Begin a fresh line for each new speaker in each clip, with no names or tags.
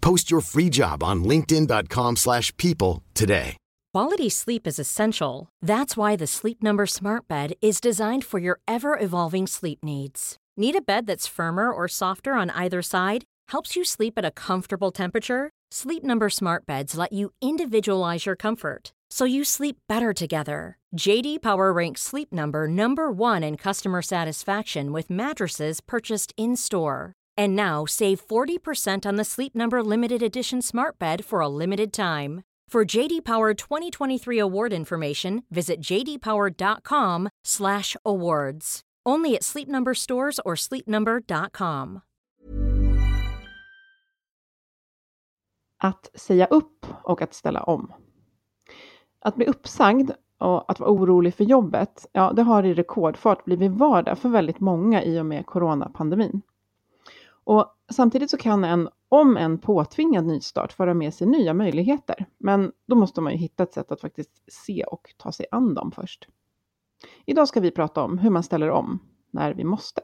Post your free job on linkedin.com/people slash people today.
Quality sleep is essential. That's why the Sleep Number Smart Bed is designed for your ever-evolving sleep needs. Need a bed that's firmer or softer on either side? Helps you sleep at a comfortable temperature? Sleep Number Smart Beds let you individualize your comfort so you sleep better together. JD Power ranks Sleep Number number 1 in customer satisfaction with mattresses purchased in-store. And now save 40% on the Sleep Number limited edition Smart Bed for a limited time. For JD Power 2023 award information, visit jdpower.com/awards. Only at Sleep Number stores or sleepnumber.com.
Att säga upp och att ställa om. Att bli uppsagd och att vara orolig för jobbet, ja, det har i rekordfart blivit vardag för väldigt många i och med coronapandemin. Och samtidigt så kan en, om en påtvingad nystart, föra med sig nya möjligheter. Men då måste man ju hitta ett sätt att faktiskt se och ta sig an dem först. Idag ska vi prata om hur man ställer om när vi måste.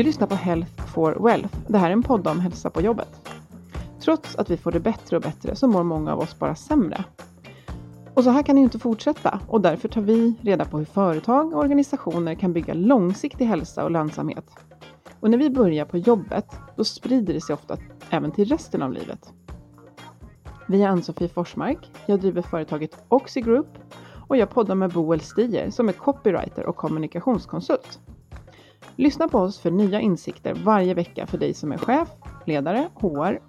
Du lyssnar på Health for Wealth. Det här är en podd om hälsa på jobbet. Trots att vi får det bättre och bättre så mår många av oss bara sämre. Och så här kan det ju inte fortsätta och därför tar vi reda på hur företag och organisationer kan bygga långsiktig hälsa och lönsamhet. Och när vi börjar på jobbet, då sprider det sig ofta även till resten av livet. Vi är Ann-Sofie Forsmark. Jag driver företaget Oxy Group och jag poddar med Boel Stier som är copywriter och kommunikationskonsult. Lyssna på oss för nya insikter varje vecka för dig som är chef, ledare, HR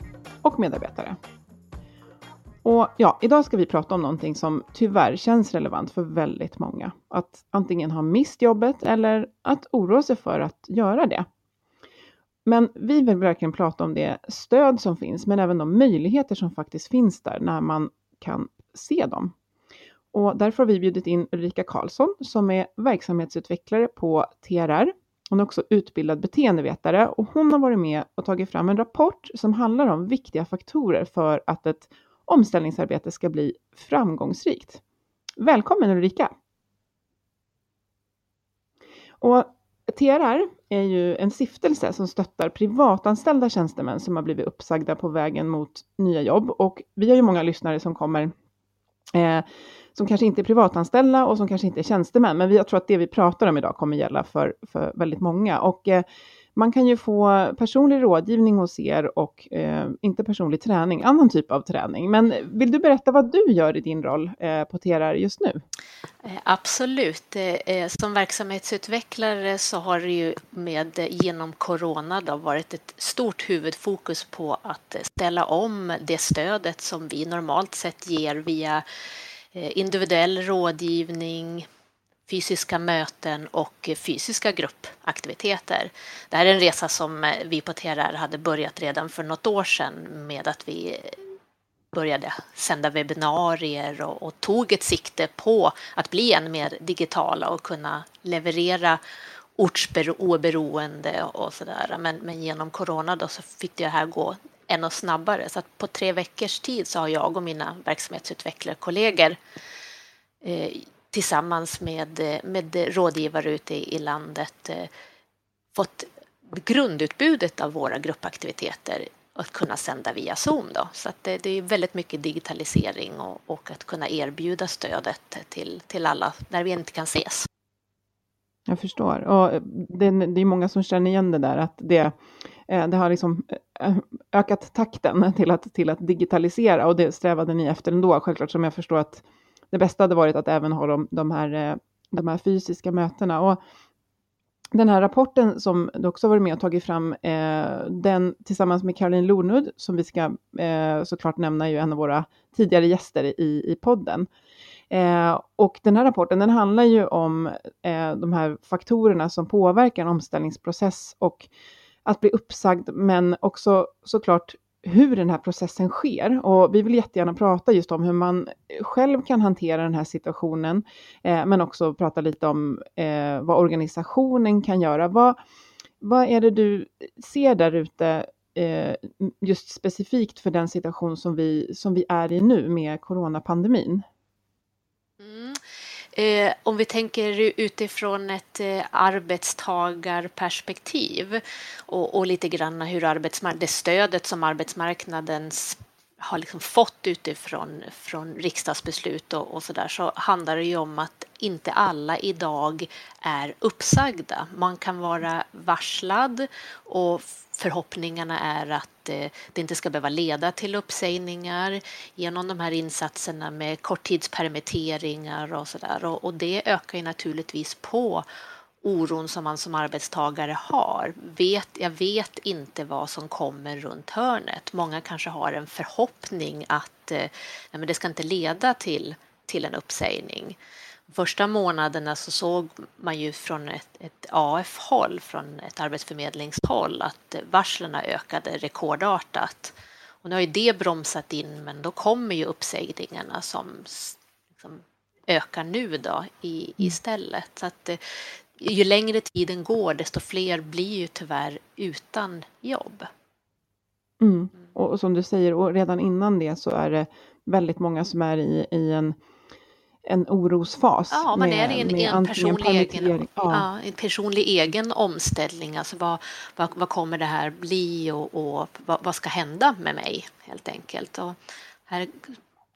och medarbetare. Och ja, idag ska vi prata om någonting som tyvärr känns relevant för väldigt många. Att antingen ha mist jobbet eller att oroa sig för att göra det. Men vi vill verkligen prata om det stöd som finns, men även de möjligheter som faktiskt finns där när man kan se dem. Och därför har vi bjudit in Ulrika Karlsson som är verksamhetsutvecklare på TRR hon är också utbildad beteendevetare och hon har varit med och tagit fram en rapport som handlar om viktiga faktorer för att ett omställningsarbete ska bli framgångsrikt. Välkommen Ulrika! Och TRR är ju en stiftelse som stöttar privatanställda tjänstemän som har blivit uppsagda på vägen mot nya jobb och vi har ju många lyssnare som kommer eh, som kanske inte är privatanställda och som kanske inte är tjänstemän. Men jag tror att det vi pratar om idag kommer gälla för, för väldigt många. Och eh, man kan ju få personlig rådgivning hos er och eh, inte personlig träning, annan typ av träning. Men vill du berätta vad du gör i din roll eh, på TRR just nu?
Eh, absolut. Eh, eh, som verksamhetsutvecklare så har det ju med genom corona då varit ett stort huvudfokus på att ställa om det stödet som vi normalt sett ger via individuell rådgivning, fysiska möten och fysiska gruppaktiviteter. Det här är en resa som vi på TRR hade börjat redan för något år sedan med att vi började sända webbinarier och, och tog ett sikte på att bli än mer digitala och kunna leverera ortsoberoende och sådär. Men, men genom corona då så fick det här gå ännu snabbare. Så att på tre veckors tid så har jag och mina verksamhetsutvecklarkollegor eh, tillsammans med, eh, med rådgivare ute i, landet eh, fått grundutbudet av våra gruppaktiviteter att kunna sända via Zoom. Då. Så att det, det är väldigt mycket digitalisering och, och, att kunna erbjuda stödet till, till alla när vi inte kan ses.
Jag förstår. Och det, det är många som känner igen det där att det, eh, det har liksom ökat takten till att, till att digitalisera och det strävade ni efter ändå. Självklart som jag förstår att det bästa hade varit att även ha de, de, här, eh, de här fysiska mötena. Och den här rapporten som du också varit med och tagit fram, eh, den tillsammans med Caroline Lornud, som vi ska eh, såklart nämna, är ju en av våra tidigare gäster i, i podden. Eh, och den här rapporten den handlar ju om eh, de här faktorerna som påverkar en omställningsprocess och att bli uppsagd, men också såklart hur den här processen sker. Och vi vill jättegärna prata just om hur man själv kan hantera den här situationen, eh, men också prata lite om eh, vad organisationen kan göra. Vad, vad är det du ser där ute eh, just specifikt för den situation som vi, som vi är i nu med coronapandemin?
Mm. Eh, om vi tänker utifrån ett eh, arbetstagarperspektiv och, och lite grann hur arbetsmark- det stödet som arbetsmarknadens har liksom fått utifrån från riksdagsbeslut och, och så där så handlar det ju om att inte alla idag är uppsagda. Man kan vara varslad och förhoppningarna är att att eh, det inte ska behöva leda till uppsägningar genom de här insatserna med korttidspermitteringar och så där. Och, det ökar ju naturligtvis på oron som man som arbetstagare har. Vet, jag vet inte vad som kommer runt hörnet. Många kanske har en förhoppning att eh, nej, men det ska inte leda till, till en uppsägning. Första månaderna så såg man ju från ett, ett AF-håll, från ett arbetsförmedlingshåll, att varslen ökade rekordartat. Och nu har ju det bromsat in, men då kommer ju uppsägningarna som liksom ökar nu då i, mm. istället. Så att eh, ju längre tiden går, desto fler blir ju tyvärr utan jobb.
Mm. Och, och, som du säger, och redan innan det så är det väldigt många som är i, i en en orosfas.
Ja, man är i en, en, personlig egen, ja. ja. en personlig egen omställning. Alltså vad, vad, vad kommer det här bli och, och vad, vad, ska hända med mig helt enkelt. Och här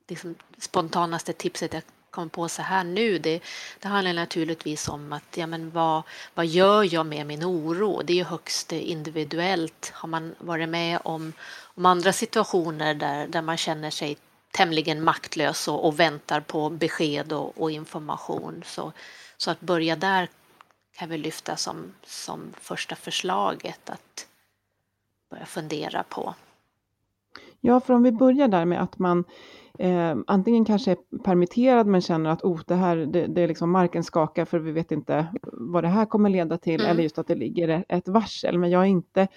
liksom, spontanaste tipset jag kommer på så här nu, det, det handlar naturligtvis om att ja, men vad, vad gör jag med min oro? Det är ju högst individuellt. Har man varit med om, om andra situationer där, där man känner sig tämligen maktlös och, och väntar på besked och, och, information. Så, så att börja där kan vi lyfta som, som första förslaget att börja fundera på.
Ja, för om vi börjar där med att man eh, antingen kanske är permitterad men känner att oh, det här, det, det är liksom marken skakar för vi vet inte vad det här kommer leda till, mm. eller just att det ligger ett varsel, men jag är inte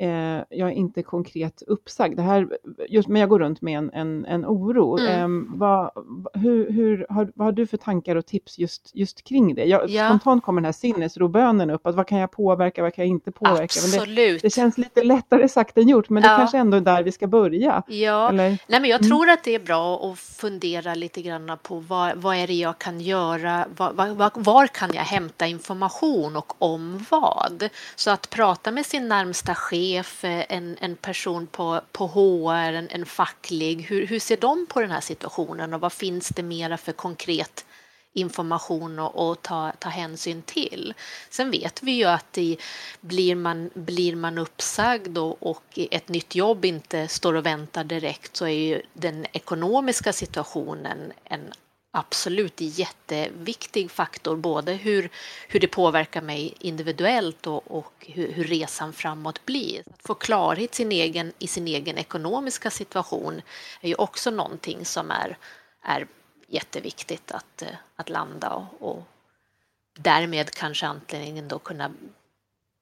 eh, jag är inte konkret uppsagd. Det här, just, men jag går runt med en, en, en oro. Mm. Eh, vad, hur, hur, har, vad har du för tankar och tips just, just kring det? Jag, ja. Spontant kommer den här sinnesrobönen upp, att vad kan jag påverka, vad kan jag inte påverka?
Absolut.
Det, det, känns lite lättare sagt än gjort, men ja. det kanske ändå är där vi ska börja.
Ja, Eller? Nej, men jag mm. tror att det är bra att fundera lite grann på vad, vad är det jag kan göra, var, var, var kan jag hämta information och om vad? Så att prata med sin närmsta chef chef, en, en person på, på HR, en, en facklig, hur, hur ser de på den här situationen och vad finns det mera för konkret information och, och, ta, ta hänsyn till. Sen vet vi ju att i, blir, man, blir man uppsagd och, och ett nytt jobb inte står och väntar direkt så är ju den ekonomiska situationen en absolut jätteviktig faktor, både hur, hur det påverkar mig individuellt och, och hur, hur, resan framåt blir. Att få klarhet sin egen, i sin egen ekonomiska situation är ju också någonting som är, är jätteviktigt att, att landa och, och därmed kanske antingen då kunna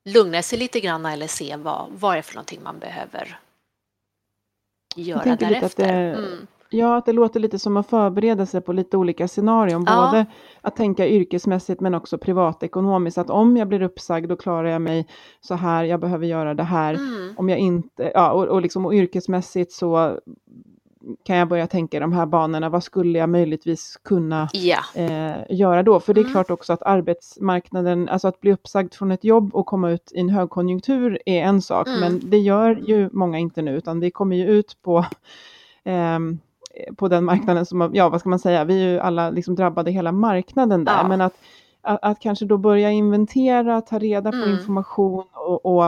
lugna sig lite grann eller se vad, vad är för någonting man behöver göra därefter. Det, mm.
Ja, att det låter lite som att förbereda sig på lite olika scenarion. Ja. Både att tänka yrkesmässigt men också privatekonomiskt. Att om jag blir uppsagd då klarar jag mig så här, jag behöver göra det här. Mm. Om jag inte, ja, och, och, liksom, och yrkesmässigt så kan jag börja tänka i de här banorna, vad skulle jag möjligtvis kunna
Ja.
eh, göra då? För det är
Mm.
klart också att arbetsmarknaden, alltså att bli uppsagd från ett jobb och komma ut i en högkonjunktur är en sak,
Mm.
men det gör ju många inte nu, utan vi kommer ju ut på ehm, på den marknaden som, ja vad ska man säga, vi är ju alla liksom drabbade hela marknaden där,
Ja.
men att, att, att kanske då börja inventera, ta reda på
Mm.
information och, och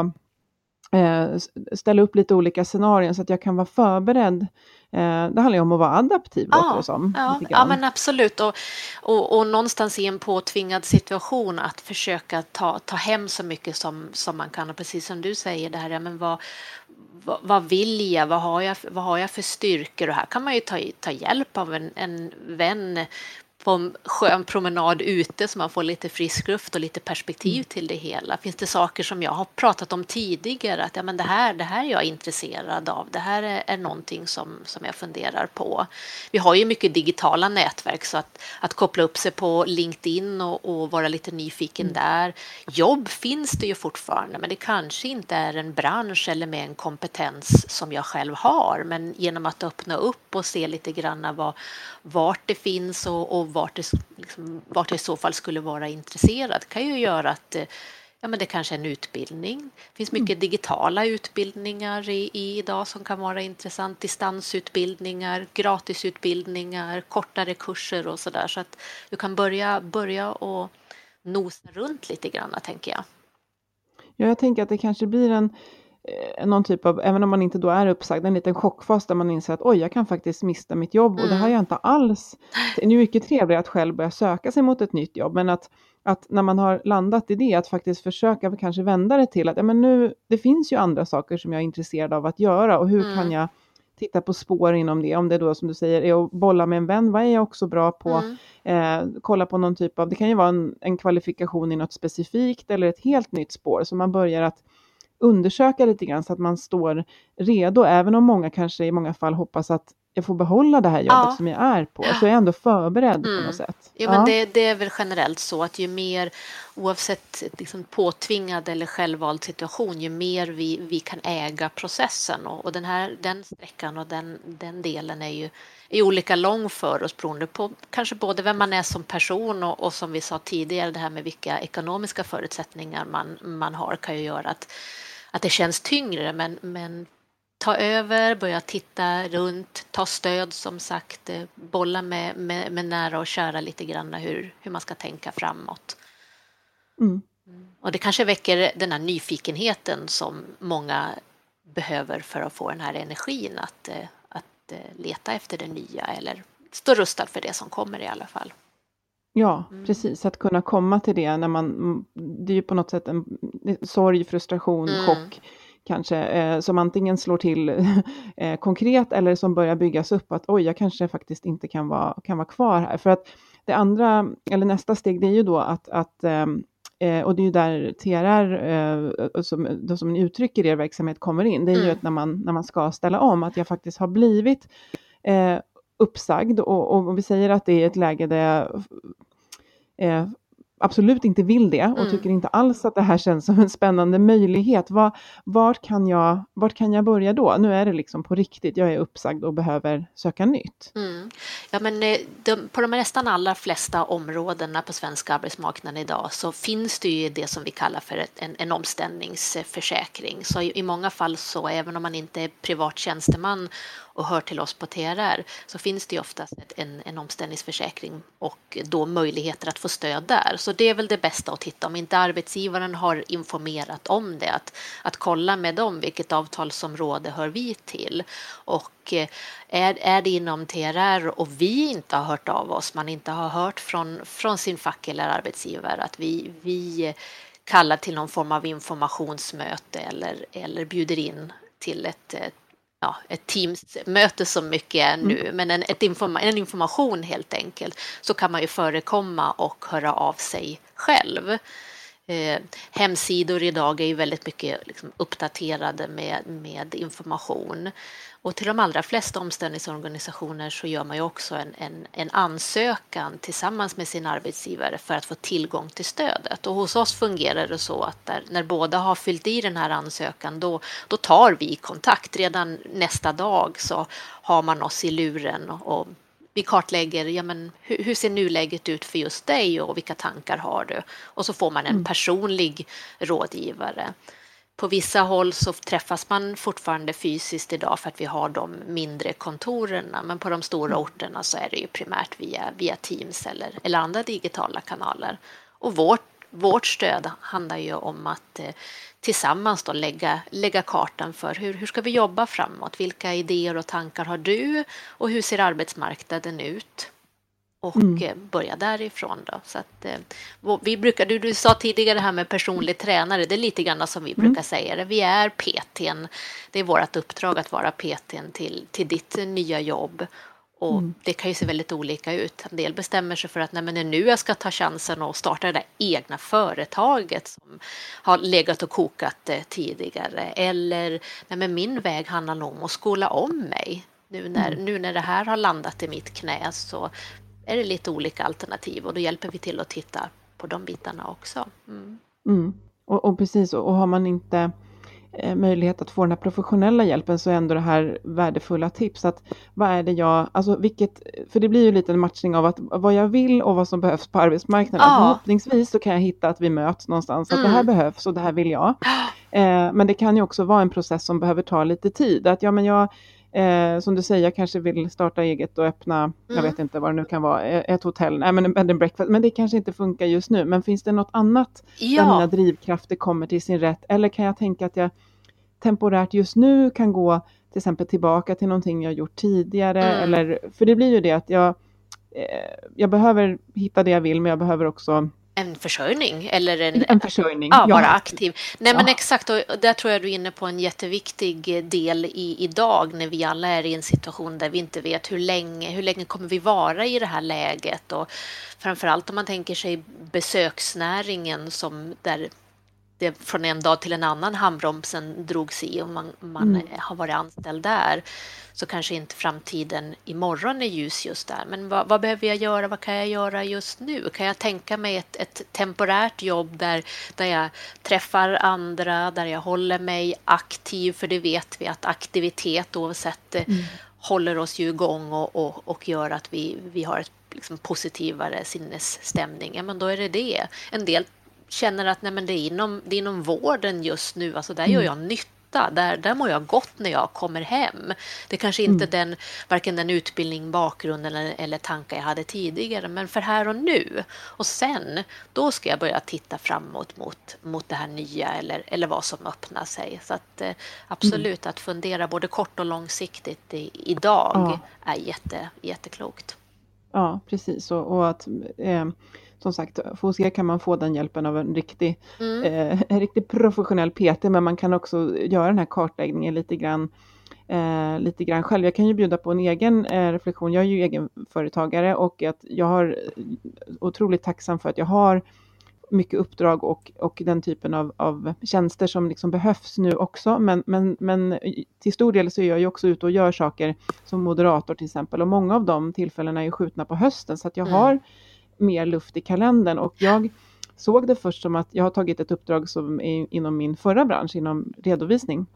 eh, ställa upp lite olika scenarion så att jag kan vara förberedd. Eh, det handlar ju om att vara adaptiv, låter det som.
Ja, ja men absolut. Och, och, och någonstans i en påtvingad situation att försöka ta, ta hem så mycket som, som man kan. Och precis som du säger, det här, ja, men vad, vad, vad vill jag? Vad har jag, vad har jag för styrkor? Och här kan man ju ta, ta hjälp av en, en vän på en skön promenad ute så man får lite frisk luft och lite perspektiv till det hela. Finns det saker som jag har pratat om tidigare att ja, men det, här, det här är jag intresserad av, det här är, är någonting som, som jag funderar på. Vi har ju mycket digitala nätverk så att, att koppla upp sig på LinkedIn och, och vara lite nyfiken där. Jobb finns det ju fortfarande men det kanske inte är en bransch eller med en kompetens som jag själv har men genom att öppna upp och se lite grann vad, vart det finns och, och vart, det, liksom, vart det i så fall skulle vara intresserad kan ju göra att eh, ja, men det kanske är en utbildning. Det finns mycket digitala utbildningar i, i idag som kan vara intressant. Distansutbildningar, gratisutbildningar, kortare kurser och så där. Så att du kan börja, börja och nosa runt lite grann, tänker jag.
Ja, jag tänker att det kanske blir en, någon typ av, även om man inte då är uppsagd, en liten chockfas där man inser att oj, jag kan faktiskt mista mitt jobb och det här är jag inte alls. Det är mycket trevligare att själv börja söka sig mot ett nytt jobb, men att, att när man har landat i det, att faktiskt försöka kanske vända det till att ja, men nu, det finns ju andra saker som jag är intresserad av att göra och hur
Mm.
kan jag titta på spår inom det, om det då som du säger är att bolla med en vän, vad är jag också bra på?
Mm.
Eh, kolla på någon typ av, det kan ju vara en, en kvalifikation i något specifikt eller ett helt nytt spår, så man börjar att undersöka lite grann så att man står redo, även om många kanske i många fall hoppas att jag får behålla det här jobbet
Ja.
som jag är på, så är jag ändå förberedd på
Mm.
något sätt.
Ja, men det, det är väl generellt så att ju mer, oavsett liksom påtvingad eller självvald situation, ju mer vi, vi kan äga processen och, och den här den sträckan och den, den delen är ju är olika lång för oss beroende på kanske både vem man är som person och, och som vi sa tidigare, det här med vilka ekonomiska förutsättningar man, man har kan ju göra att, att det känns tyngre, men, men ta över, börja titta runt, ta stöd som sagt, eh, bolla med, med, med nära och kära lite grann hur, hur man ska tänka framåt.
Mm.
Och det kanske väcker den här nyfikenheten som många behöver för att få den här energin att, eh, att eh, leta efter det nya eller stå rustad för det som kommer i alla fall.
Ja,
Mm.
precis. Att kunna komma till det när man, mm, det är ju på något sätt en sorg, frustration,
Mm.
chock kanske, eh, som antingen slår till eh, konkret eller som börjar byggas upp att oj, jag kanske faktiskt inte kan vara, kan vara kvar här. För att det andra, eller nästa steg, det är ju då att, att ehm, eh, och det är ju där TRR, eh, som, som ni uttrycker er verksamhet, kommer in. Det är ju
Mm.
att när man, när man ska ställa om, att jag faktiskt har blivit eh, uppsagd och, och vi säger att det är ett läge där jag eh, absolut inte vill det och
Mm.
tycker inte alls att det här känns som en spännande möjlighet. Var, vart, kan jag, vart kan jag börja då? Nu är det liksom på riktigt, jag är uppsagd och behöver söka nytt.
Mm. Ja, men eh, de, på de nästan allra flesta områdena på svensk arbetsmarknad idag så finns det ju det som vi kallar för en, en omställningsförsäkring. Så i, i många fall så, även om man inte är privat tjänsteman och hör till oss på TRR, så finns det ju oftast en, en omställningsförsäkring och då möjligheter att få stöd där. Så det är väl det bästa att titta om inte arbetsgivaren har informerat om det, att, att kolla med dem vilket avtalsområde hör vi till och eh, är, är det inom TRR och vi inte har hört av oss, man inte har hört från, från sin fack eller arbetsgivare att vi, vi kallar till någon form av informationsmöte eller, eller bjuder in till ett, ett ja, ett Teams-möte som mycket är nu, men en, informa en information helt enkelt, så kan man ju förekomma och höra av sig själv. Eh, hemsidor idag är ju väldigt mycket liksom, uppdaterade med, med information. Och till de allra flesta omställningsorganisationer så gör man ju också en, en, en, ansökan tillsammans med sin arbetsgivare för att få tillgång till stödet. Och hos oss fungerar det så att där, när båda har fyllt i den här ansökan då, då tar vi kontakt. Redan nästa dag så har man oss i luren och, och vi kartlägger ja, men, hur, hur, ser nuläget ut för just dig och vilka tankar har du? Och så får man en mm. personlig rådgivare. På vissa håll så träffas man fortfarande fysiskt idag för att vi har de mindre kontorerna men på de stora mm. orterna så är det ju primärt via, via Teams eller, eller andra digitala kanaler. Och vårt, vårt stöd handlar ju om att eh, tillsammans då lägga, lägga kartan för hur, hur ska vi jobba framåt? Vilka idéer och tankar har du och hur ser arbetsmarknaden ut? Och mm. Eh, börja därifrån. Då. Så att, eh, vi brukar, du, du sa tidigare det här med personlig tränare, det är lite grann som vi mm. brukar säga det. Vi är PTn, det är vårt uppdrag att vara PTn till, till ditt nya jobb. Och mm. Det kan ju se väldigt olika ut. En del bestämmer sig för att nej, men nu jag ska ta chansen och starta det där egna företaget som har legat och kokat eh, tidigare. Eller nej, men min väg handlar nog om att skola om mig. Nu när, mm. nu när det här har landat i mitt knä så är det lite olika alternativ och då hjälper vi till att titta på de bitarna också. Mm.
Mm. Och, och, precis, och har man inte eh, möjlighet att få den här professionella hjälpen så är ändå det här värdefulla tips. Att vad är det jag, alltså vilket, för det blir ju lite en matchning av att vad jag vill och vad som behövs på arbetsmarknaden. Ja. Förhoppningsvis så kan jag hitta att vi möts någonstans, att det här mm. behövs och det här vill jag. Eh, men det kan ju också vara en process som behöver ta lite tid. Att ja, men jag Eh, som du säger, jag kanske vill starta eget och öppna, mm. jag vet inte vad det nu kan vara, eh, ett hotell, nej men en bed and breakfast, men det kanske inte funkar just nu. Men finns det något annat ja. där mina drivkrafter kommer till sin rätt? Eller kan jag tänka att jag temporärt just nu kan gå till exempel tillbaka till någonting jag gjort tidigare? Mm. Eller, för det blir ju det att jag, eh, jag behöver hitta det jag vill, men jag behöver också
en försörjning eller en,
en försörjning.
Ja, vara aktiv. Nej, men exakt, och där tror jag du är inne på en jätteviktig del i, idag när vi alla är i en situation där vi inte vet hur länge, hur länge kommer vi vara i det här läget och framförallt om man tänker sig besöksnäringen som där det från en dag till en annan handbromsen drogs i och man, man mm. har varit anställd där så kanske inte framtiden imorgon är ljus just där. Men vad, vad, behöver jag göra? Vad kan jag göra just nu? Kan jag tänka mig ett, ett temporärt jobb där, där jag träffar andra, där jag håller mig aktiv? För det vet vi att aktivitet oavsett eh, mm. håller oss ju igång och, och, och gör att vi, vi har ett liksom, positivare sinnesstämning. Ja, men då är det det. En del känner att nej, men det, är inom, det är inom vården just nu, alltså där mm. gör jag nytta där, där mår jag gott när jag kommer hem. Det kanske inte mm. den, varken den utbildning, bakgrund eller, eller tankar jag hade tidigare, men för här och nu. Och sen, då ska jag börja titta framåt mot, mot det här nya eller, eller vad som öppnar sig. Så att, eh, absolut, mm. att fundera både kort och långsiktigt i, idag ja. är jätte, jätteklokt.
Ja, precis. Och, och att eh, som sagt, hos er kan man få den hjälpen av en riktig, mm. eh, en riktig professionell PT, men man kan också göra den här kartläggningen lite grann eh, lite grann själv. Jag kan ju bjuda på en egen eh, reflektion. Jag är ju egenföretagare och att jag har otroligt tacksam för att jag har mycket uppdrag och, och den typen av, av tjänster som liksom behövs nu också. Men, men, men till stor del så är jag ju också ute och gör saker som moderator till exempel och många av de tillfällena är ju skjutna på hösten så att jag mm. har mer luft i kalendern. Och jag såg det först som att jag har tagit ett uppdrag som är inom min förra bransch, inom redovisning.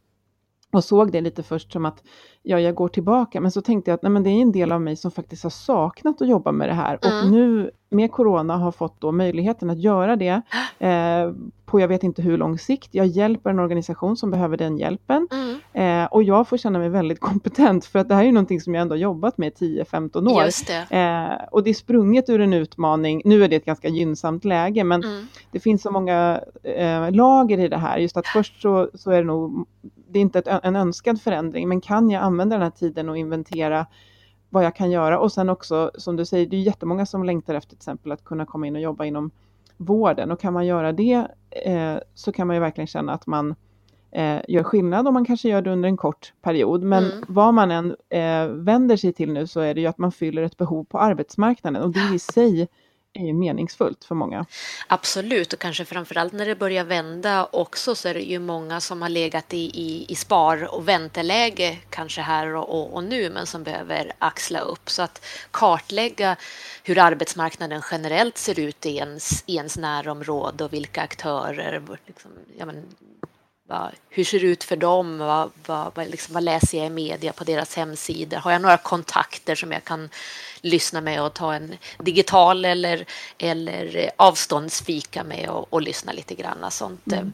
Och såg det lite först som att ja, jag går tillbaka, men så tänkte jag att nej, men det är en del av mig som faktiskt har saknat att jobba med det här. Mm. och nu med corona har fått då möjligheten att göra det eh, på jag vet inte hur lång sikt. Jag hjälper en organisation som behöver den hjälpen mm. eh, och jag får känna mig väldigt kompetent för att det här är någonting som jag ändå jobbat med 10-15 år.
Det.
Eh, och det är sprunget ur en utmaning. Nu är det ett ganska gynnsamt läge men mm. det finns så många eh, lager i det här. Just att först så, så är det nog det är inte ett, en önskad förändring, men kan jag använda den här tiden och inventera vad jag kan göra och sen också som du säger, det är jättemånga som längtar efter till exempel att kunna komma in och jobba inom vården och kan man göra det eh, så kan man ju verkligen känna att man eh, gör skillnad och man kanske gör det under en kort period. Men mm. vad man än eh, vänder sig till nu så är det ju att man fyller ett behov på arbetsmarknaden och det i sig är ju meningsfullt för många.
Absolut, och kanske framförallt när det börjar vända också så är det ju många som har legat i, i, i spar och vänteläge kanske här och, och, nu men som behöver axla upp. Så att kartlägga hur arbetsmarknaden generellt ser ut i ens, i ens närområde och vilka aktörer, liksom, ja, men, vad, hur ser det ut för dem? Vad, vad, vad, liksom, vad läser jag i media på deras hemsidor? Har jag några kontakter som jag kan lyssna med och ta en digital eller, eller avståndsfika med och, och lyssna lite grann. Sånt. Mm.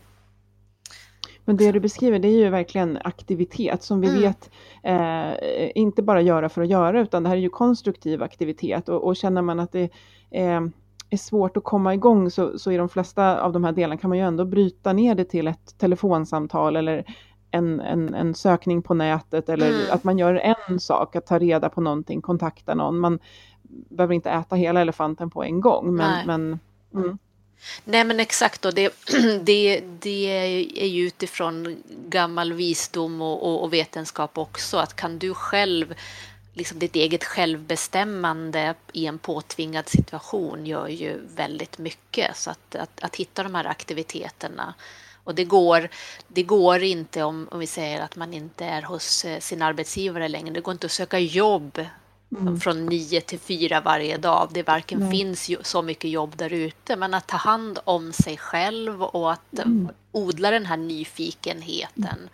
Men det du beskriver det är ju verkligen aktivitet som vi mm. vet eh, inte bara göra för att göra utan det här är ju konstruktiv aktivitet och, och känner man att det eh, är svårt att komma igång så, så i de flesta av de här delarna kan man ju ändå bryta ner det till ett telefonsamtal eller en, en, en sökning på nätet eller mm. att man gör en sak, att ta reda på någonting, kontakta någon. Man behöver inte äta hela elefanten på en gång. Men, men mm.
Nej men exakt och det, det, det är ju utifrån gammal visdom och, och, och, vetenskap också att kan du själv, liksom ditt eget självbestämmande i en påtvingad situation gör ju väldigt mycket. Så att, att, att hitta de här aktiviteterna och det går, det går inte om, om vi säger att man inte är hos eh, sin arbetsgivare längre. Det går inte att söka jobb mm. från nio till fyra varje dag. Det varken Nej. finns så mycket jobb där ute, men att ta hand om sig själv och att mm. odla den här nyfikenheten.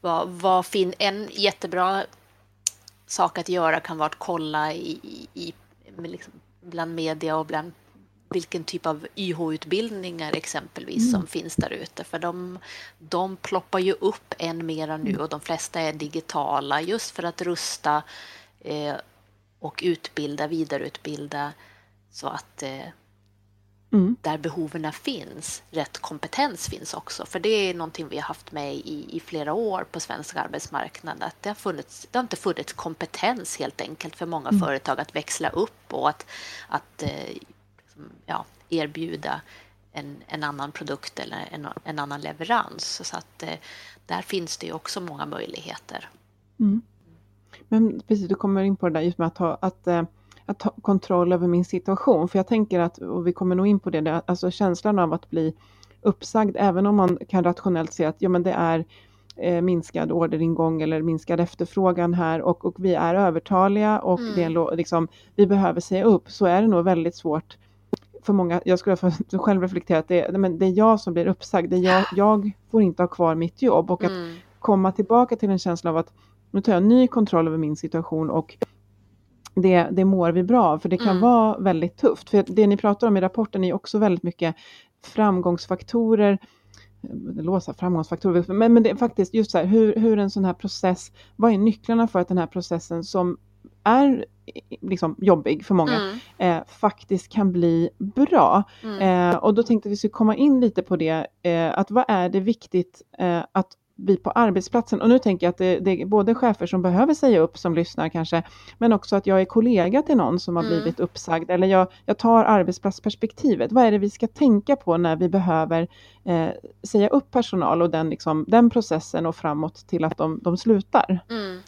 Vad, vad fin en jättebra sak att göra kan vara att kolla i, i, liksom, bland media och bland vilken typ av YH-utbildningar exempelvis mm. som finns där ute. För de, de ploppar ju upp än mera nu och de flesta är digitala just för att rusta eh, och utbilda, vidareutbilda så att eh, mm. där behoven finns, rätt kompetens finns också. För det är någonting vi har haft med i, i flera år på svensk arbetsmarknad. Att det, har funnits, det har inte funnits kompetens helt enkelt för många mm. företag att växla upp och att, att eh, ja, erbjuda en, en annan produkt eller en, en annan leverans. Så att eh, där finns det ju också många möjligheter.
Mm. Men precis, du kommer in på det där just med att ha, att, eh, att ha kontroll över min situation. För jag tänker att, och vi kommer nog in på det, det alltså känslan av att bli uppsagd, även om man kan rationellt se att ja, men det är eh, minskad orderingång eller minskad efterfrågan här och, och vi är övertaliga och mm. det är liksom, vi behöver säga upp, så är det nog väldigt svårt för många, jag skulle själv reflektera att det, men det är jag som blir uppsagd, det är jag, jag får inte ha kvar mitt jobb och att mm. komma tillbaka till en känsla av att nu tar jag ny kontroll över min situation och det, det mår vi bra av, för det kan mm. vara väldigt tufft. För det ni pratar om i rapporten är också väldigt mycket framgångsfaktorer, låsa framgångsfaktorer, men, men det är faktiskt just så här, hur, hur en sån här process, vad är nycklarna för att den här processen som är liksom jobbig för många, mm. eh, faktiskt kan bli bra. Mm. Eh, och då tänkte vi skulle komma in lite på det, eh, att vad är det viktigt eh, att vi på arbetsplatsen, och nu tänker jag att det, det, är både chefer som behöver säga upp som lyssnar kanske, men också att jag är kollega till någon som har mm. blivit uppsagd, eller jag, jag tar arbetsplatsperspektivet. Vad är det vi ska tänka på när vi behöver eh, säga upp personal och den, liksom, den processen och framåt till att de, de slutar?
Mm.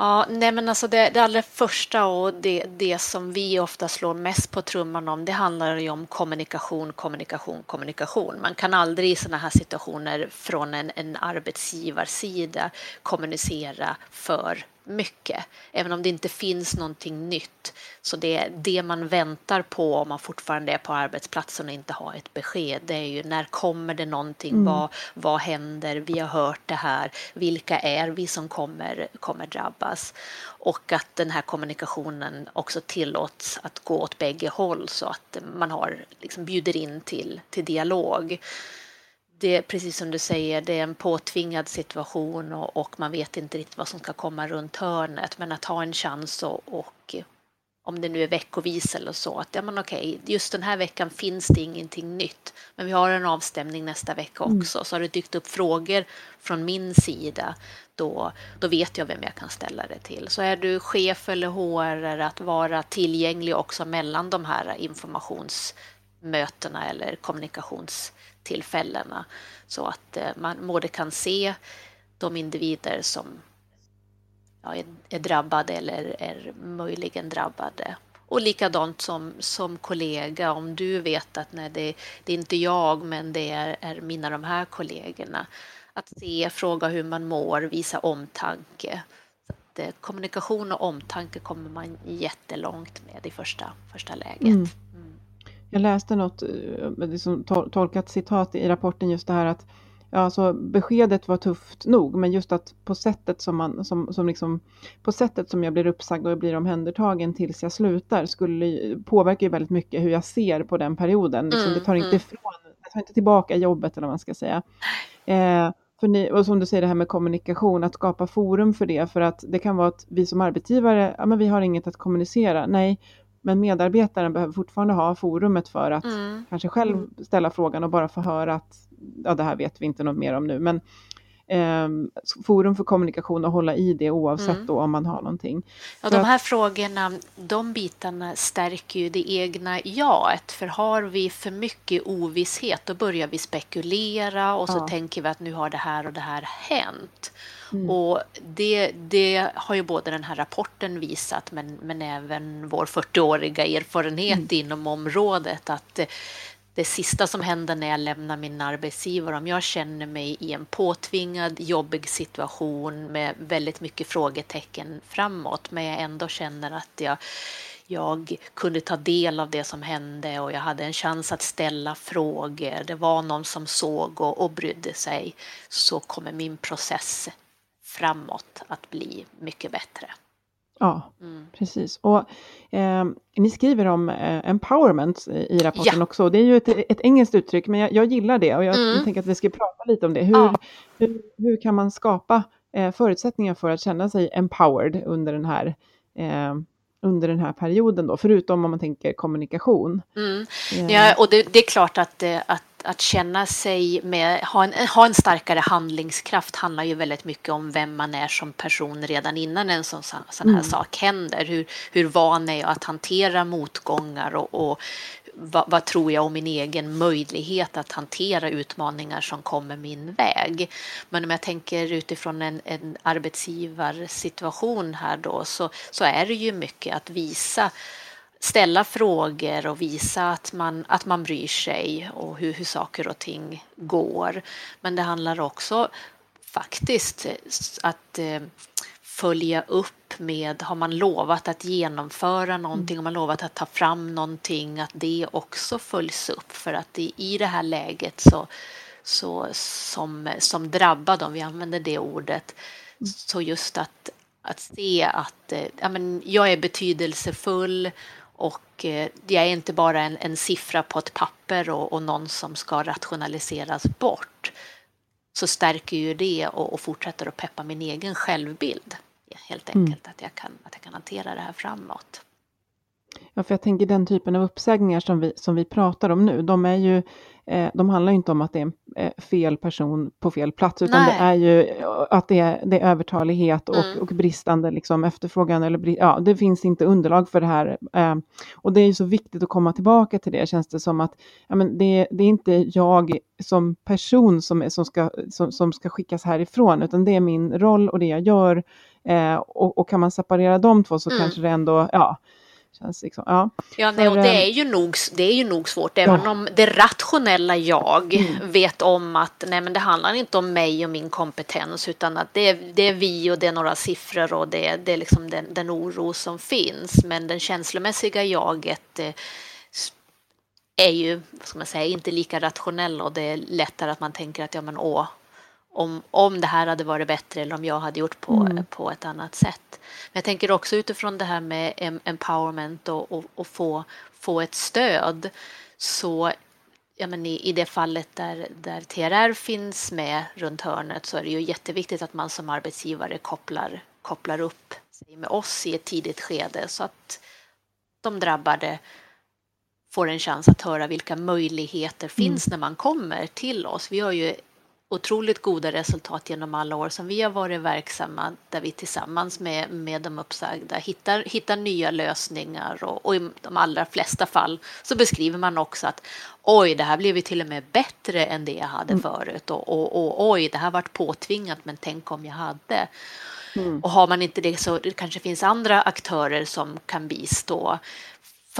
Ja, nej men alltså det, det allra första och det, det som vi ofta slår mest på trumman om, det handlar ju om kommunikation, kommunikation, kommunikation. Man kan aldrig i sådana här situationer från en, en arbetsgivarsida kommunicera för mycket, även om det inte finns någonting nytt. Så det, det man väntar på om man fortfarande är på arbetsplatsen och inte har ett besked, det är ju när kommer det någonting? Mm. Vad, vad händer? Vi har hört det här. Vilka är vi som kommer, kommer drabbas? Och att den här kommunikationen också tillåts att gå åt bägge håll så att man har, liksom bjuder in till, till dialog det är precis som du säger, det är en påtvingad situation och, och, man vet inte riktigt vad som ska komma runt hörnet. Men att ha en chans och, och om det nu är veckovis eller så, att ja men okej, just den här veckan finns det ingenting nytt. Men vi har en avstämning nästa vecka mm. också. Mm. Så har det dykt upp frågor från min sida, då, då vet jag vem jag kan ställa det till. Så är du chef eller HR, att vara tillgänglig också mellan de här informationsmötena eller kommunikations tillfällena så att eh, man både kan se de individer som ja, är, är drabbade eller är möjligen drabbade och likadant som, som kollega, om du vet att nej, det, det är inte jag, men det är, är mina de här kollegorna. Att se, fråga hur man mår, visa omtanke. Så att, eh, kommunikation och omtanke kommer man jättelångt med i första, första läget. Mm. Mm.
Jag läste något liksom, tolkat citat i rapporten just det här att ja, alltså beskedet var tufft nog, men just att på sättet som man, som, som liksom, på sättet som jag blir uppsagd och jag blir omhändertagen tills jag slutar skulle påverka ju väldigt mycket hur jag ser på den perioden. Liksom, mm, det tar inte mm. ifrån, det tar inte tillbaka jobbet eller vad man ska säga. Eh, för ni, och som du säger det här med kommunikation, att skapa forum för det, för att det kan vara att vi som arbetsgivare, ja men vi har inget att kommunicera. Nej, men medarbetaren behöver fortfarande ha forumet för att mm. kanske själv ställa frågan och bara få höra att ja, det här vet vi inte något mer om nu, men eh, forum för kommunikation och hålla i det oavsett mm. då om man har någonting.
Ja, de här frågorna, de bitarna stärker ju det egna jaet, för har vi för mycket ovisshet då börjar vi spekulera och så ja. tänker vi att nu har det här och det här hänt. Mm. Och det, det, har ju både den här rapporten visat men, men även vår 40-åriga erfarenhet mm. inom området att det sista som händer när jag lämnar min arbetsgivare, om jag känner mig i en påtvingad, jobbig situation med väldigt mycket frågetecken framåt, men jag ändå känner att jag, jag kunde ta del av det som hände och jag hade en chans att ställa frågor. Det var någon som såg och, och brydde sig, så kommer min process framåt att bli mycket bättre.
Ja, mm. precis. Och eh, ni skriver om eh, empowerment i rapporten ja. också. Det är ju ett, ett engelskt uttryck, men jag, jag gillar det och jag, mm. jag, tänker att vi ska prata lite om det. Hur, ja. hur, hur, kan man skapa eh, förutsättningar för att känna sig empowered under den här eh, under den här perioden då, förutom om man tänker kommunikation.
Mm. Eh. Ja, och det, det, är klart att, eh, att att känna sig med, ha en, ha en starkare handlingskraft handlar ju väldigt mycket om vem man är som person redan innan en sån, sån här mm. sak händer. Hur, hur van är jag att hantera motgångar och, och vad, vad, tror jag om min egen möjlighet att hantera utmaningar som kommer min väg. Men om jag tänker utifrån en, en arbetsgivarsituation här då så, så är det ju mycket att visa ställa frågor och visa att man, att man bryr sig och hur, hur saker och ting går. Men det handlar också faktiskt att eh, följa upp med, har man lovat att genomföra någonting, har man lovat att ta fram någonting, att det också följs upp. För att det i det här läget så, så som, som drabbad, om vi använder det ordet, så just att, att se att eh, ja, men jag är betydelsefull och eh, jag är inte bara en, en siffra på ett papper och, och, någon som ska rationaliseras bort. Så stärker ju det och, och fortsätter att peppa min egen självbild. Helt mm. enkelt mm. att, jag kan, att jag kan hantera det här framåt.
Ja, för jag tänker den typen av uppsägningar som vi, som vi pratar om nu, de är ju Eh, de handlar inte om att det är en eh, fel person på fel plats, utan Nej. det är ju eh, att det är, det är övertalighet och, mm. och bristande liksom, efterfrågan. Eller, ja, det finns inte underlag för det här. och det är ju så viktigt att komma tillbaka till det, känns det som att ja, men det, det är inte jag som person som, som, ska, som, som ska skickas härifrån, utan det är min roll och det jag gör. och, och kan man separera de två så mm. kanske det ändå, ja, Känns liksom, ja.
Ja, nej, och det är, ju nog, det är ju nog svårt, även ja. om det rationella jag mm. vet om att nej, men det handlar inte om mig och min kompetens, utan att det är, det är vi och det är några siffror och det, det är liksom den, den oro som finns. Men den känslomässiga jaget eh, är ju, vad ska man säga, inte lika rationell och det är lättare att man tänker att ja, men åh, om, om det här hade varit bättre eller om jag hade gjort på, mm. på ett annat sätt. Men jag tänker också utifrån det här med empowerment och, och, och få, få ett stöd. Så ja, men i, i det fallet där, där TRR finns med runt hörnet så är det ju jätteviktigt att man som arbetsgivare kopplar, kopplar upp sig med oss i ett tidigt skede så att de drabbade får en chans att höra vilka möjligheter finns mm. när man kommer till oss. Vi har ju otroligt goda resultat genom alla år som vi har varit verksamma där vi tillsammans med, med de uppsagda hittar, hittar nya lösningar och, och, i de allra flesta fall så beskriver man också att oj, det här blev ju till och med bättre än det jag hade mm. förut och, och, och oj, det här vart påtvingat men tänk om jag hade. Mm. Och har man inte det så det kanske finns andra aktörer som kan bistå.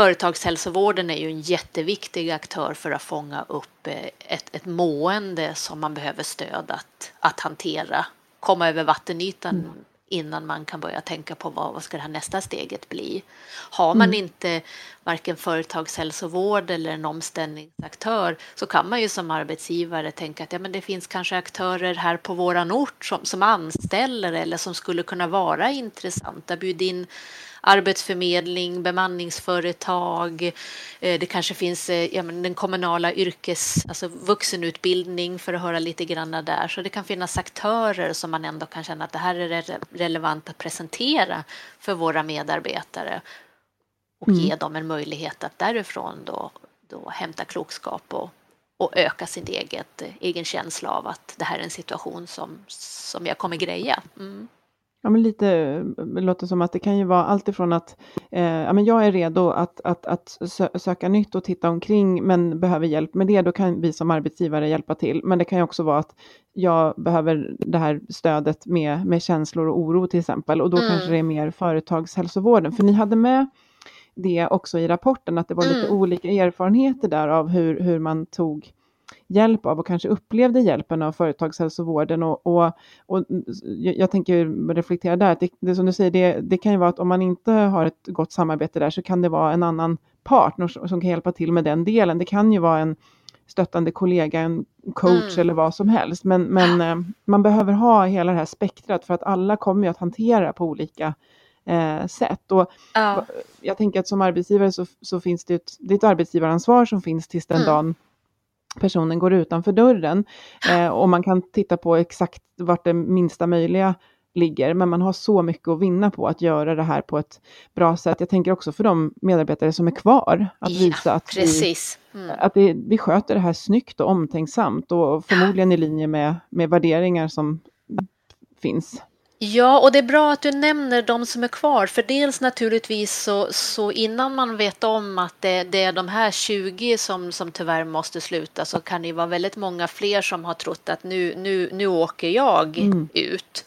Företagshälsovården är ju en jätteviktig aktör för att fånga upp eh, ett, ett mående som man behöver stöd att, att hantera, komma över vattenytan mm. innan man kan börja tänka på vad, vad ska det här nästa steget bli. Har man mm. inte varken företagshälsovård eller en omställningsaktör så kan man ju som arbetsgivare tänka att ja, men det finns kanske aktörer här på våran ort som, som anställer eller som skulle kunna vara intressanta. Bjud in arbetsförmedling, bemanningsföretag. Eh, det kanske finns eh, ja, den kommunala yrkes, alltså vuxenutbildning för att höra lite grann där. Så det kan finnas aktörer som man ändå kan känna att det här är relevant att presentera för våra medarbetare och mm. ge dem en möjlighet att därifrån då, då hämta klokskap och, och öka sin eget, egen känsla av att det här är en situation som, som jag kommer greja. Mm.
Ja, men lite det låter som att det kan ju vara alltifrån att eh, ja, men jag är redo att, att, att söka nytt och titta omkring men behöver hjälp med det, då kan vi som arbetsgivare hjälpa till. Men det kan ju också vara att jag behöver det här stödet med, med känslor och oro till exempel och då mm. kanske det är mer företagshälsovården. För ni hade med det också i rapporten, att det var lite mm. olika erfarenheter där av hur, hur man tog hjälp av och kanske upplevde hjälpen av företagshälsovården. Och, och, och jag tänker reflektera där, att det, det som du säger, det, det kan ju vara att om man inte har ett gott samarbete där så kan det vara en annan partner som kan hjälpa till med den delen. Det kan ju vara en stöttande kollega, en coach mm. eller vad som helst. Men, men eh, man behöver ha hela det här spektrat för att alla kommer ju att hantera på olika eh, sätt. Och ja. Jag tänker att som arbetsgivare så, så finns det ett, det är ett arbetsgivaransvar som finns tills den mm. dagen personen går utanför dörren. Eh, och man kan titta på exakt vart det minsta möjliga ligger, men man har så mycket att vinna på att göra det här på ett bra sätt. Jag tänker också för de medarbetare som är kvar, att visa att, vi, mm. att det, vi sköter det här snyggt och omtänksamt och förmodligen i linje med, med värderingar som finns.
Ja, och det är bra att du nämner de som är kvar, för dels naturligtvis så, så innan man vet om att det, det, är de här 20 som, som tyvärr måste sluta så kan det vara väldigt många fler som har trott att nu, nu, nu åker jag mm. ut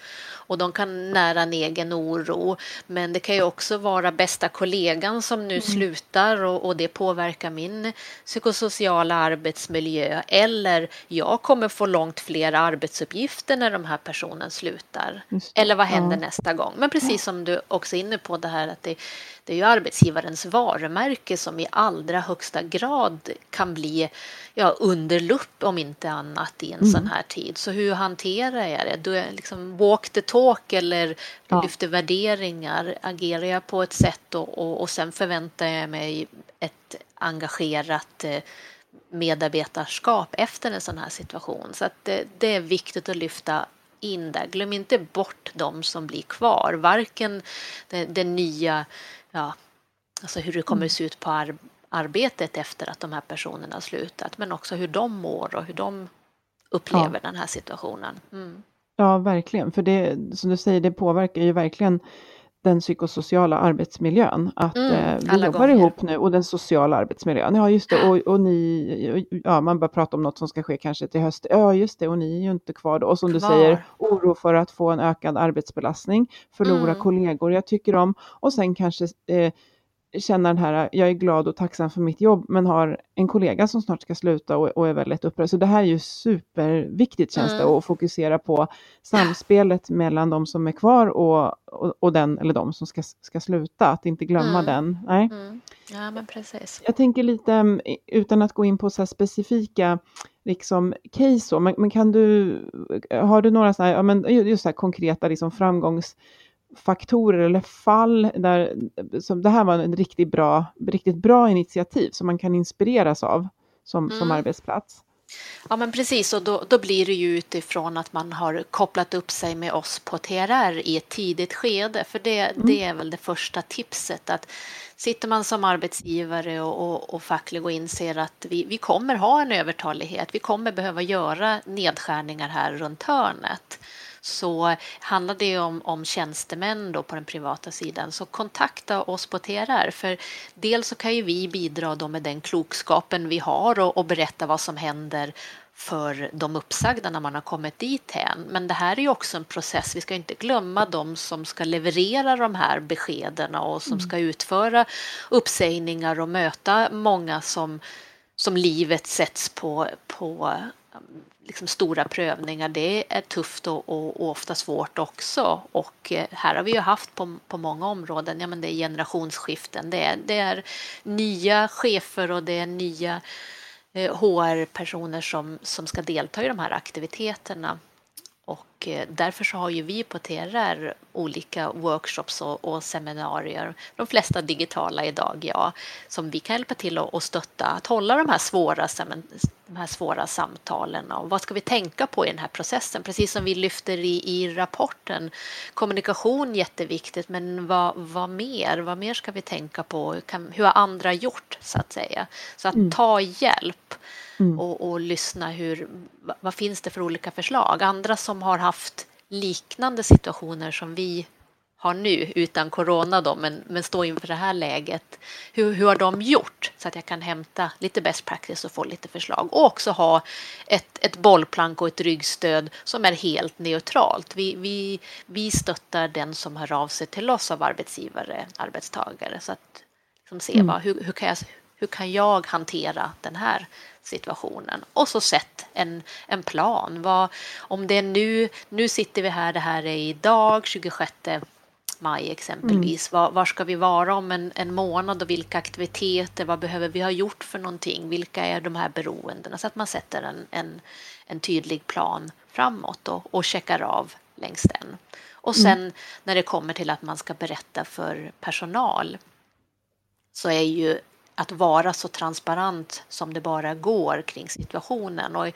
och de kan nära en egen oro. Men det kan ju också vara bästa kollegan som nu mm. slutar och, och, det påverkar min psykosociala arbetsmiljö. Eller jag kommer få långt fler arbetsuppgifter när de här personen slutar. Eller vad händer ja. nästa gång? Men precis som du också är inne på det här att det, det är ju arbetsgivarens varumärke som i allra högsta grad kan bli ja, under lupp om inte annat i en mm. sån här tid. Så hur hanterar jag det? Då är liksom walk the talk eller ja. lyfter värderingar. Agerar jag på ett sätt och, och, och sen förväntar jag mig ett engagerat eh, medarbetarskap efter en sån här situation. Så att det, det är viktigt att lyfta in där. Glöm inte bort de som blir kvar, varken det, det nya, ja, alltså hur det kommer mm. se ut på ar arbetet efter att de här personerna har slutat, men också hur de mår och hur de upplever ja. den här situationen. Mm.
Ja, verkligen, för det som du säger, det påverkar ju verkligen den psykosociala arbetsmiljön. Att mm, eh, vi jobbar gånger. ihop nu och den sociala arbetsmiljön. Ja, just det. Och, och ni, ja, man börjar prata om något som ska ske kanske till höst. Ja, just det. Och ni är ju inte kvar då. Och som kvar. du säger, oro för att få en ökad arbetsbelastning, förlora mm. kollegor jag tycker om och sen kanske eh, känna den här, jag är glad och tacksam för mitt jobb, men har en kollega som snart ska sluta och, och är väldigt upprörd. Så det här är ju superviktigt känns mm. det, att fokusera på samspelet mellan de som är kvar och, och, och, den eller de som ska, ska sluta, att inte glömma mm. den. Nej.
Mm. Ja, men precis.
Jag tänker lite, mm, utan att gå in på så specifika liksom, case, men, men kan du, har du några sådana här, ja, men just så här konkreta liksom, framgångs faktorer eller fall där som det här var en riktigt bra, riktigt bra initiativ som man kan inspireras av som, mm. som arbetsplats.
Ja men precis och då, då blir det ju utifrån att man har kopplat upp sig med oss på TRR i ett tidigt skede för det, mm. det är väl det första tipset att sitter man som arbetsgivare och, och, och facklig och inser att vi, vi kommer ha en övertalighet, vi kommer behöva göra nedskärningar här runt hörnet så handlar det om, om tjänstemän då på den privata sidan så kontakta oss på TRR för dels så kan ju vi bidra då med den klokskapen vi har och, och berätta vad som händer för de uppsagda när man har kommit dit hän. Men det här är ju också en process. Vi ska inte glömma de som ska leverera de här beskeden och som ska utföra uppsägningar och möta många som, som livet sätts på, på liksom stora prövningar, det är tufft och, och, och, ofta svårt också. Och eh, här har vi ju haft på, på många områden, ja men det är generationsskiften, det är, det är nya chefer och det är nya eh, HR-personer som, som ska delta i de här aktiviteterna. Och eh, därför så har ju vi på TRR olika workshops och, och, seminarier, de flesta digitala idag, ja, som vi kan hjälpa till att stötta, att hålla de här, svåra, de här svåra samtalen och vad ska vi tänka på i den här processen? Precis som vi lyfter i, i rapporten, kommunikation jätteviktigt, men vad, vad mer? Vad mer ska vi tänka på? Hur har andra gjort, så att säga? Så att mm. ta hjälp mm. och, och lyssna hur, vad finns det för olika förslag? Andra som har haft liknande situationer som vi har nu utan corona då, men, men stå inför det här läget. Hur, hur har de gjort så att jag kan hämta lite best practice och få lite förslag och också ha ett, ett bollplank och ett ryggstöd som är helt neutralt. Vi, vi, vi stöttar den som hör av sig till oss av arbetsgivare, arbetstagare så att liksom se mm. vad, hur, hur, kan jag, hur kan jag hantera den här situationen och så sätt en, en plan. Vad, om det är nu, nu sitter vi här, det här är idag 26 maj exempelvis. Mm. Var, var, ska vi vara om en, en månad och vilka aktiviteter, vad behöver vi ha gjort för någonting? Vilka är de här beroendena? Så att man sätter en, en, en tydlig plan framåt och, och checkar av längs den. Och sen mm. när det kommer till att man ska berätta för personal så är ju att vara så transparent som det bara går kring situationen. Och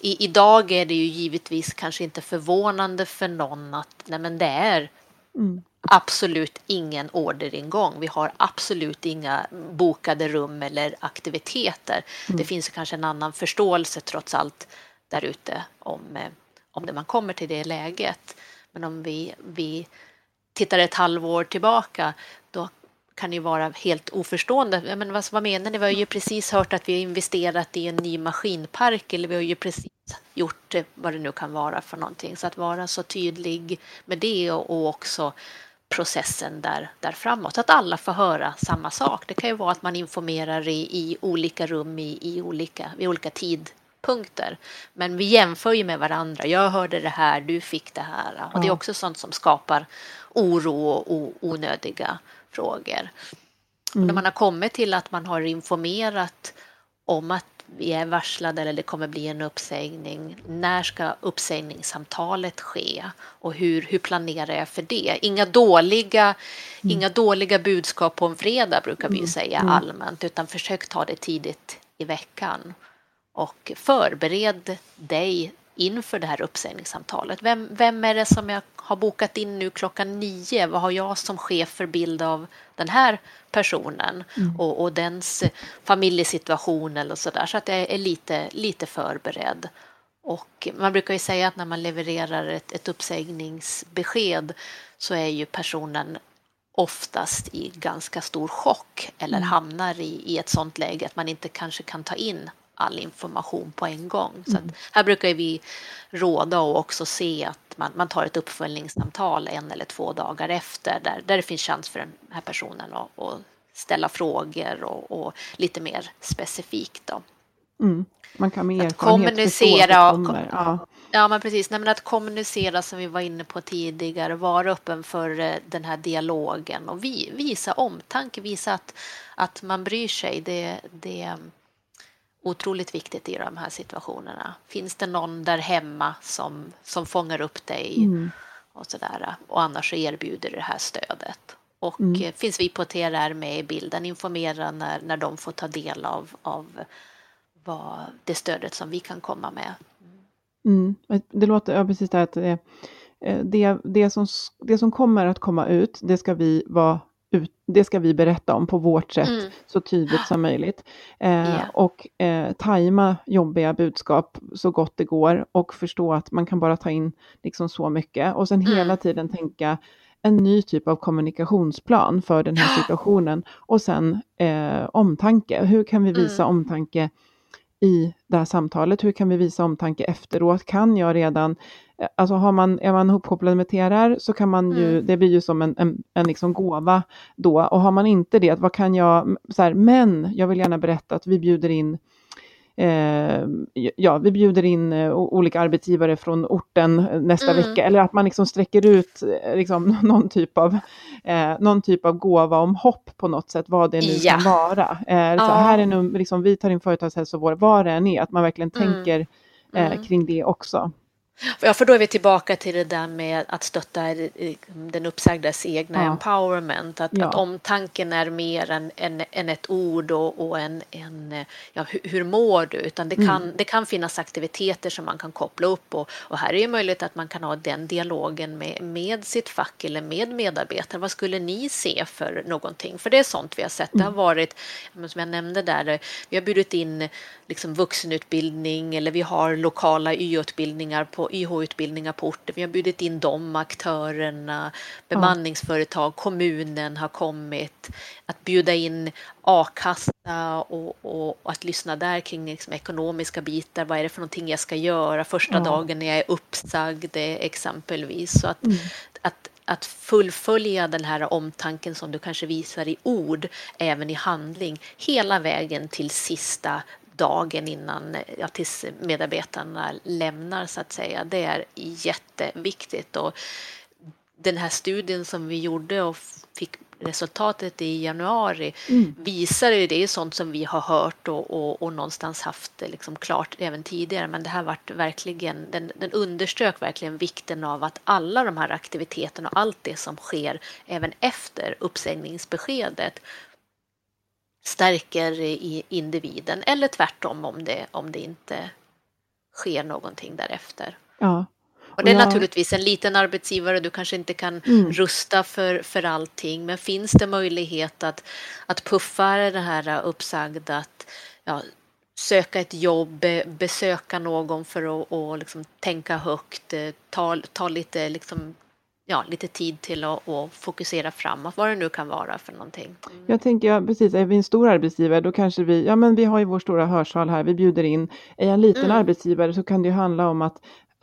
i, idag är det ju givetvis kanske inte förvånande för någon att nej men det är mm. absolut ingen orderingång. Vi har absolut inga bokade rum eller aktiviteter. Mm. Det finns kanske en annan förståelse trots allt där ute om, eh, om det man kommer till det läget. Men om vi, vi tittar ett halvår tillbaka kan ju vara helt oförstående. Men vad, vad menar ni? Vi har ju precis hört att vi har investerat i en ny maskinpark eller vi har ju precis gjort vad det nu kan vara för någonting. Så att vara så tydlig med det och, och också processen där, där framåt. Att alla får höra samma sak. Det kan ju vara att man informerar i, i olika rum i, i olika, vid olika tidpunkter. Men vi jämför ju med varandra. Jag hörde det här, du fick det här. Och det är också sånt som skapar oro och onödiga frågor. Mm. När man har kommit till att man har informerat om att vi är varslade eller det kommer bli en uppsägning. När ska uppsägningssamtalet ske och hur, hur planerar jag för det? Inga dåliga, mm. inga dåliga budskap på en fredag brukar vi ju mm. säga mm. allmänt utan försök ta det tidigt i veckan och förbered dig inför det här uppsägningssamtalet. Vem, vem är det som jag har bokat in nu klockan nio? Vad har jag som chef för bild av den här personen mm. och, och dens familjesituation eller så där så att jag är lite, lite förberedd. Och man brukar ju säga att när man levererar ett, ett uppsägningsbesked så är ju personen oftast i ganska stor chock eller mm. hamnar i, i ett sånt läge att man inte kanske kan ta in all information på en gång. Så mm. här brukar vi råda och också se att man, man tar ett uppföljningssamtal en eller två dagar efter där, där det finns chans för den här personen att, att ställa frågor och, och, lite mer specifikt. Då.
Mm. Man kan med
att kommunicera. Och, ja. ja, men precis. Nej, men att kommunicera som vi var inne på tidigare, vara öppen för eh, den här dialogen och vi, visa omtanke, visa att, att man bryr sig. Det, det, otroligt viktigt i de här situationerna. Finns det någon där hemma som, som fångar upp dig mm. och sådär och annars erbjuder det här stödet. Och mm. Eh, finns vi på TRR med i bilden, informera när, när de får ta del av, av vad det stödet som vi kan komma med.
Mm. Det låter, ja precis det, att det, det, det, som, det som kommer att komma ut, det ska vi vara ut, det ska vi berätta om på vårt sätt mm. så tydligt som möjligt. Eh, yeah. Och eh, tajma jobbiga budskap så gott det går och förstå att man kan bara ta in liksom så mycket och sen mm. hela tiden tänka en ny typ av kommunikationsplan för den här situationen och sen eh, omtanke. Hur kan vi visa mm. omtanke i det här samtalet? Hur kan vi visa omtanke efteråt? Kan jag redan, eh, alltså har man, är man ihopkopplad med TRR så kan man ju, mm. det blir ju som en, en, en liksom gåva då. Och har man inte det, vad kan jag, så här, men jag vill gärna berätta att vi bjuder in ja, vi bjuder in eh, olika arbetsgivare från orten eh, nästa mm. vecka, eller att man liksom sträcker ut eh, liksom, någon, typ av, eh, någon typ av gåva om hopp på något sätt, vad det nu ja. kan vara. Eh, så här är nu, liksom, vi tar in företagshälsovård, vad det än är, att man verkligen mm. tänker mm. kring det också.
Ja, för då är vi tillbaka till det där med att stötta den uppsagdas egna ja. empowerment. Att, ja. att omtanken är mer än, än, än ett ord och, och en, en ja, hur, hur mår du? Utan det kan, mm. det kan finnas aktiviteter som man kan koppla upp och, och här är det möjligt att man kan ha den dialogen med, med sitt fack eller med medarbetare. Vad skulle ni se för någonting? För det är sånt vi har sett. Det har mm. varit, som jag nämnde där, vi har bjudit in liksom vuxenutbildning eller vi har lokala YH-utbildningar på YH-utbildningar på orten. Vi har bjudit in de aktörerna, bemanningsföretag, kommunen har kommit. Att bjuda in a-kassa och, och, och, att lyssna där kring liksom ekonomiska bitar. Vad är det för någonting jag ska göra första dagen när jag är uppsagd exempelvis. Så att, mm. att att fullfölja den här omtanken som du kanske visar i ord, även i handling, hela vägen till sista dagen innan, ja, tills medarbetarna lämnar så att säga. Det är jätteviktigt. Och den här studien som vi gjorde och fick resultatet i januari mm. visar ju det är sånt som vi har hört och, och, och någonstans haft liksom klart även tidigare. Men det här vart verkligen, den, den underströk verkligen vikten av att alla de här aktiviteterna och allt det som sker även efter uppsägningsbeskedet stärker i individen eller tvärtom om det, om det inte sker någonting därefter.
Ja.
Och det är jag... naturligtvis en liten arbetsgivare, du kanske inte kan mm. rusta för, för allting, men finns det möjlighet att, att puffa det här uppsagda, att ja, söka ett jobb, besöka någon för att och liksom tänka högt, eh, ta, ta lite liksom ja, lite tid till att, att, fokusera framåt, vad det nu kan vara för någonting.
Mm. Jag tänker, ja, precis, är vi en stor arbetsgivare då kanske vi, ja men vi har ju vår stora hörsal här, vi bjuder in. Är jag en liten mm. arbetsgivare så kan det ju handla om att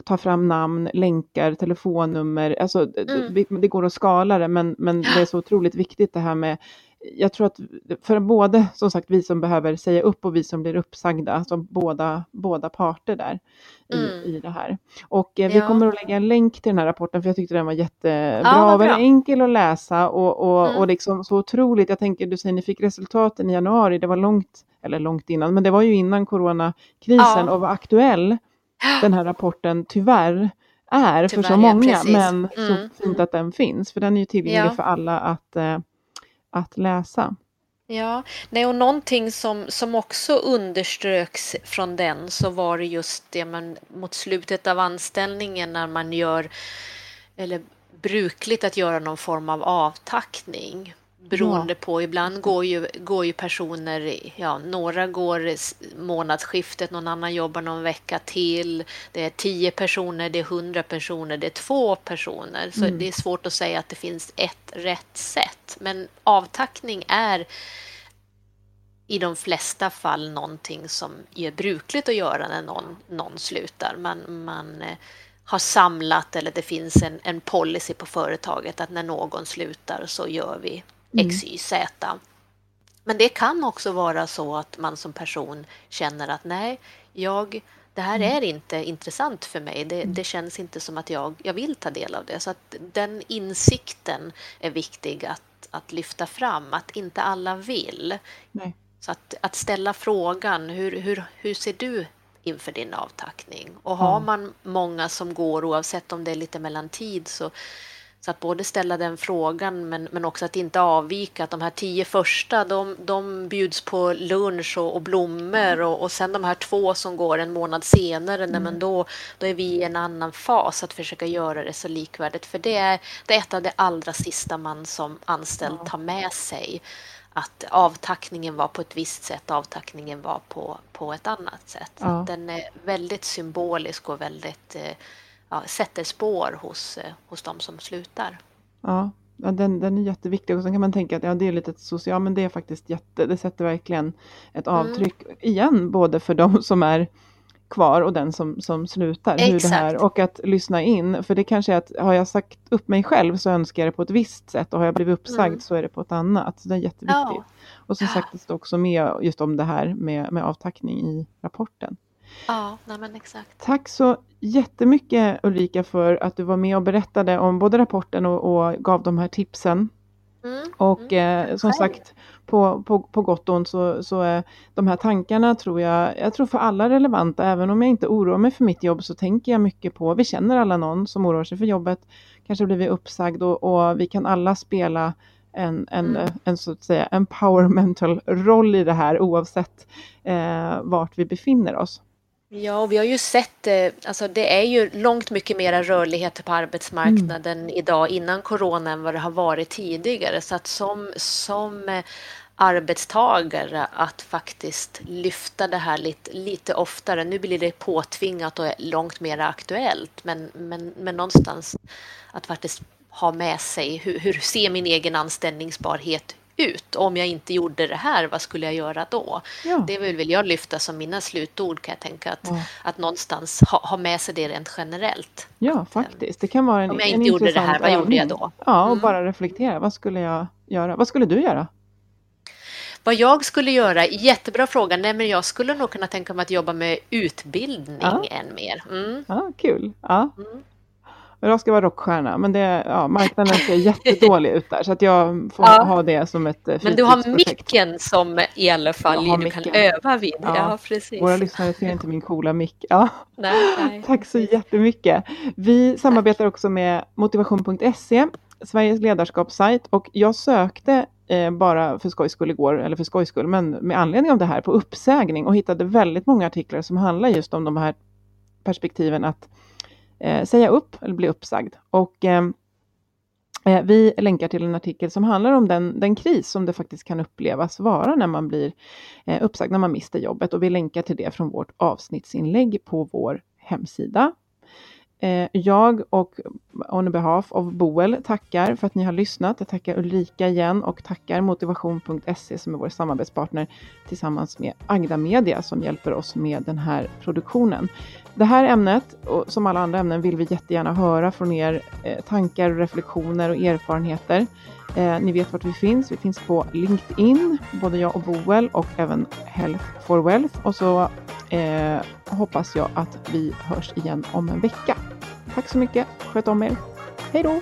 ta fram namn, länkar, telefonnummer, alltså mm. det, det, går att skala det men, men det är så otroligt viktigt det här med jag tror att för både som sagt vi som behöver säga upp och vi som blir uppsagda, alltså båda, båda parter där i, mm. i det här. Och eh, vi ja. kommer att lägga en länk till den här rapporten för jag tyckte den var jättebra ja, och väldigt enkel att läsa och, och, mm. och liksom så otroligt. Jag tänker, du säger ni fick resultaten i januari, det var långt, eller långt innan, men det var ju innan coronakrisen ja. och var aktuell den här rapporten tyvärr är tyvärr, för så många, ja, men mm. så fint att den finns, för den är ju tillgänglig för alla att eh, att läsa.
Ja, nej, och någonting som, som också underströks från den så var det just det man mot slutet av anställningen när man gör eller brukligt att göra någon form av avtackning beroende ja. på. Ibland går ju, går ju personer, ja, några går månadsskiftet, någon annan jobbar någon vecka till. Det är tio personer, det är hundra personer, det är två personer. Så mm. det är svårt att säga att det finns ett rätt sätt. Men avtackning är i de flesta fall någonting som är brukligt att göra när någon, någon slutar. Man, man eh, har samlat eller det finns en, en policy på företaget att när någon slutar så gör vi. X, Y, Z. Men det kan också vara så att man som person känner att nej, jag, det här mm. är inte intressant för mig. Det, mm. det, känns inte som att jag, jag vill ta del av det. Så att den insikten är viktig att, att lyfta fram, att inte alla vill. Nej. Så att, att ställa frågan, hur, hur, hur ser du inför din avtackning? Och har man många som går, oavsett om det är lite mellan tid, så Så att både ställa den frågan men, men också att inte avvika. Att de här tio första de, de bjuds på lunch och, och blommor och, och sen de här två som går en månad senare, mm. men då, då är vi i en annan fas att försöka göra det så likvärdigt. För det är, det är ett av det allra sista man som anställd tar med sig att avtackningen var på ett visst sätt, avtackningen var på, på ett annat sätt. Ja. Den är väldigt symbolisk och väldigt eh, ja, sätter spår hos, eh, hos de som slutar.
Ja, ja den, den är jätteviktig och sen kan man tänka att ja, det är lite socialt, men det är faktiskt jätte, det sätter verkligen ett mm. avtryck mm. igen, både för de som är kvar och den som, som slutar. Hur det här, och att lyssna in, för det kanske är att har jag sagt upp mig själv så önskar jag det på ett visst sätt och har jag blivit uppsagd mm. så är det på ett annat. Så det är jätteviktigt. Ja. Och som sagt, det står också med just om det här med, med avtackning i rapporten.
Ja, nej men exakt.
Tack så jättemycket Ulrika för att du var med och berättade om både rapporten och, och gav de här tipsen. Mm. Och mm. Eh, som sagt, på, på, på gott och ont så, så är de här tankarna tror jag, jag tror för alla relevanta, även om jag inte oroar mig för mitt jobb så tänker jag mycket på, vi känner alla någon som oroar sig för jobbet, kanske blir vi uppsagd och, och vi kan alla spela en, en, mm. en så att säga empowermental roll i det här oavsett eh, vart vi befinner oss.
Ja, och vi har ju sett, eh, alltså det är ju långt mycket mera rörlighet på arbetsmarknaden mm. idag innan corona än vad det har varit tidigare. Så att som, som eh, arbetstagare att faktiskt lyfta det här lite, lite oftare. Nu blir det påtvingat och långt mer aktuellt, men, men, men någonstans att faktiskt ha med sig hur, hur ser min egen anställningsbarhet ut. Om jag inte gjorde det här, vad skulle jag göra då? Ja. Det vill jag lyfta som mina slutord kan jag tänka. Att, ja. att någonstans ha, ha med sig det rent generellt.
Ja, faktiskt. Det kan vara en
Om jag inte gjorde det här, vad gjorde jag då?
Ja, och mm. bara reflektera. Vad skulle jag göra? Vad skulle du göra?
Vad jag skulle göra, jättebra fråga. Nej, men jag skulle nog kunna tänka mig att jobba med utbildning ja. än mer. Mm.
Ja, kul. Ja. Mm. Jag ska vara rockstjärna, men det, ja, marknaden ser jättedålig ut där, så att jag får ja. ha det som ett
eh, Men du har micken som i alla fall du kan öva vid. Ja. ja, precis.
Våra lyssnare ser inte min coola mick. Ja. Nej, nej. Tack så jättemycket. Vi samarbetar också med motivation.se, Sveriges ledarskapssajt, och jag sökte eh, bara för skojs skull igår, eller för skojs skull, men med anledning av det här på uppsägning och hittade väldigt många artiklar som handlar just om de här perspektiven att eh, säga upp eller bli uppsagd. Och ehm, eh, vi länkar till en artikel som handlar om den, den kris som det faktiskt kan upplevas vara när man blir eh, uppsagd, när man mister jobbet. Och vi länkar till det från vårt avsnittsinlägg på vår hemsida. Eh, jag och on behalf of Boel tackar för att ni har lyssnat. Jag tackar Ulrika igen och tackar motivation.se som är vår samarbetspartner tillsammans med Agda Media som hjälper oss med den här produktionen. Det här ämnet, och som alla andra ämnen, vill vi jättegärna höra från er eh, tankar, reflektioner och erfarenheter. Eh, ni vet vart vi finns. Vi finns på LinkedIn, både jag och Boel och även Health for Wealth. Och så eh, hoppas jag att vi hörs igen om en vecka. Tack så mycket. Sköt om er. Hej då!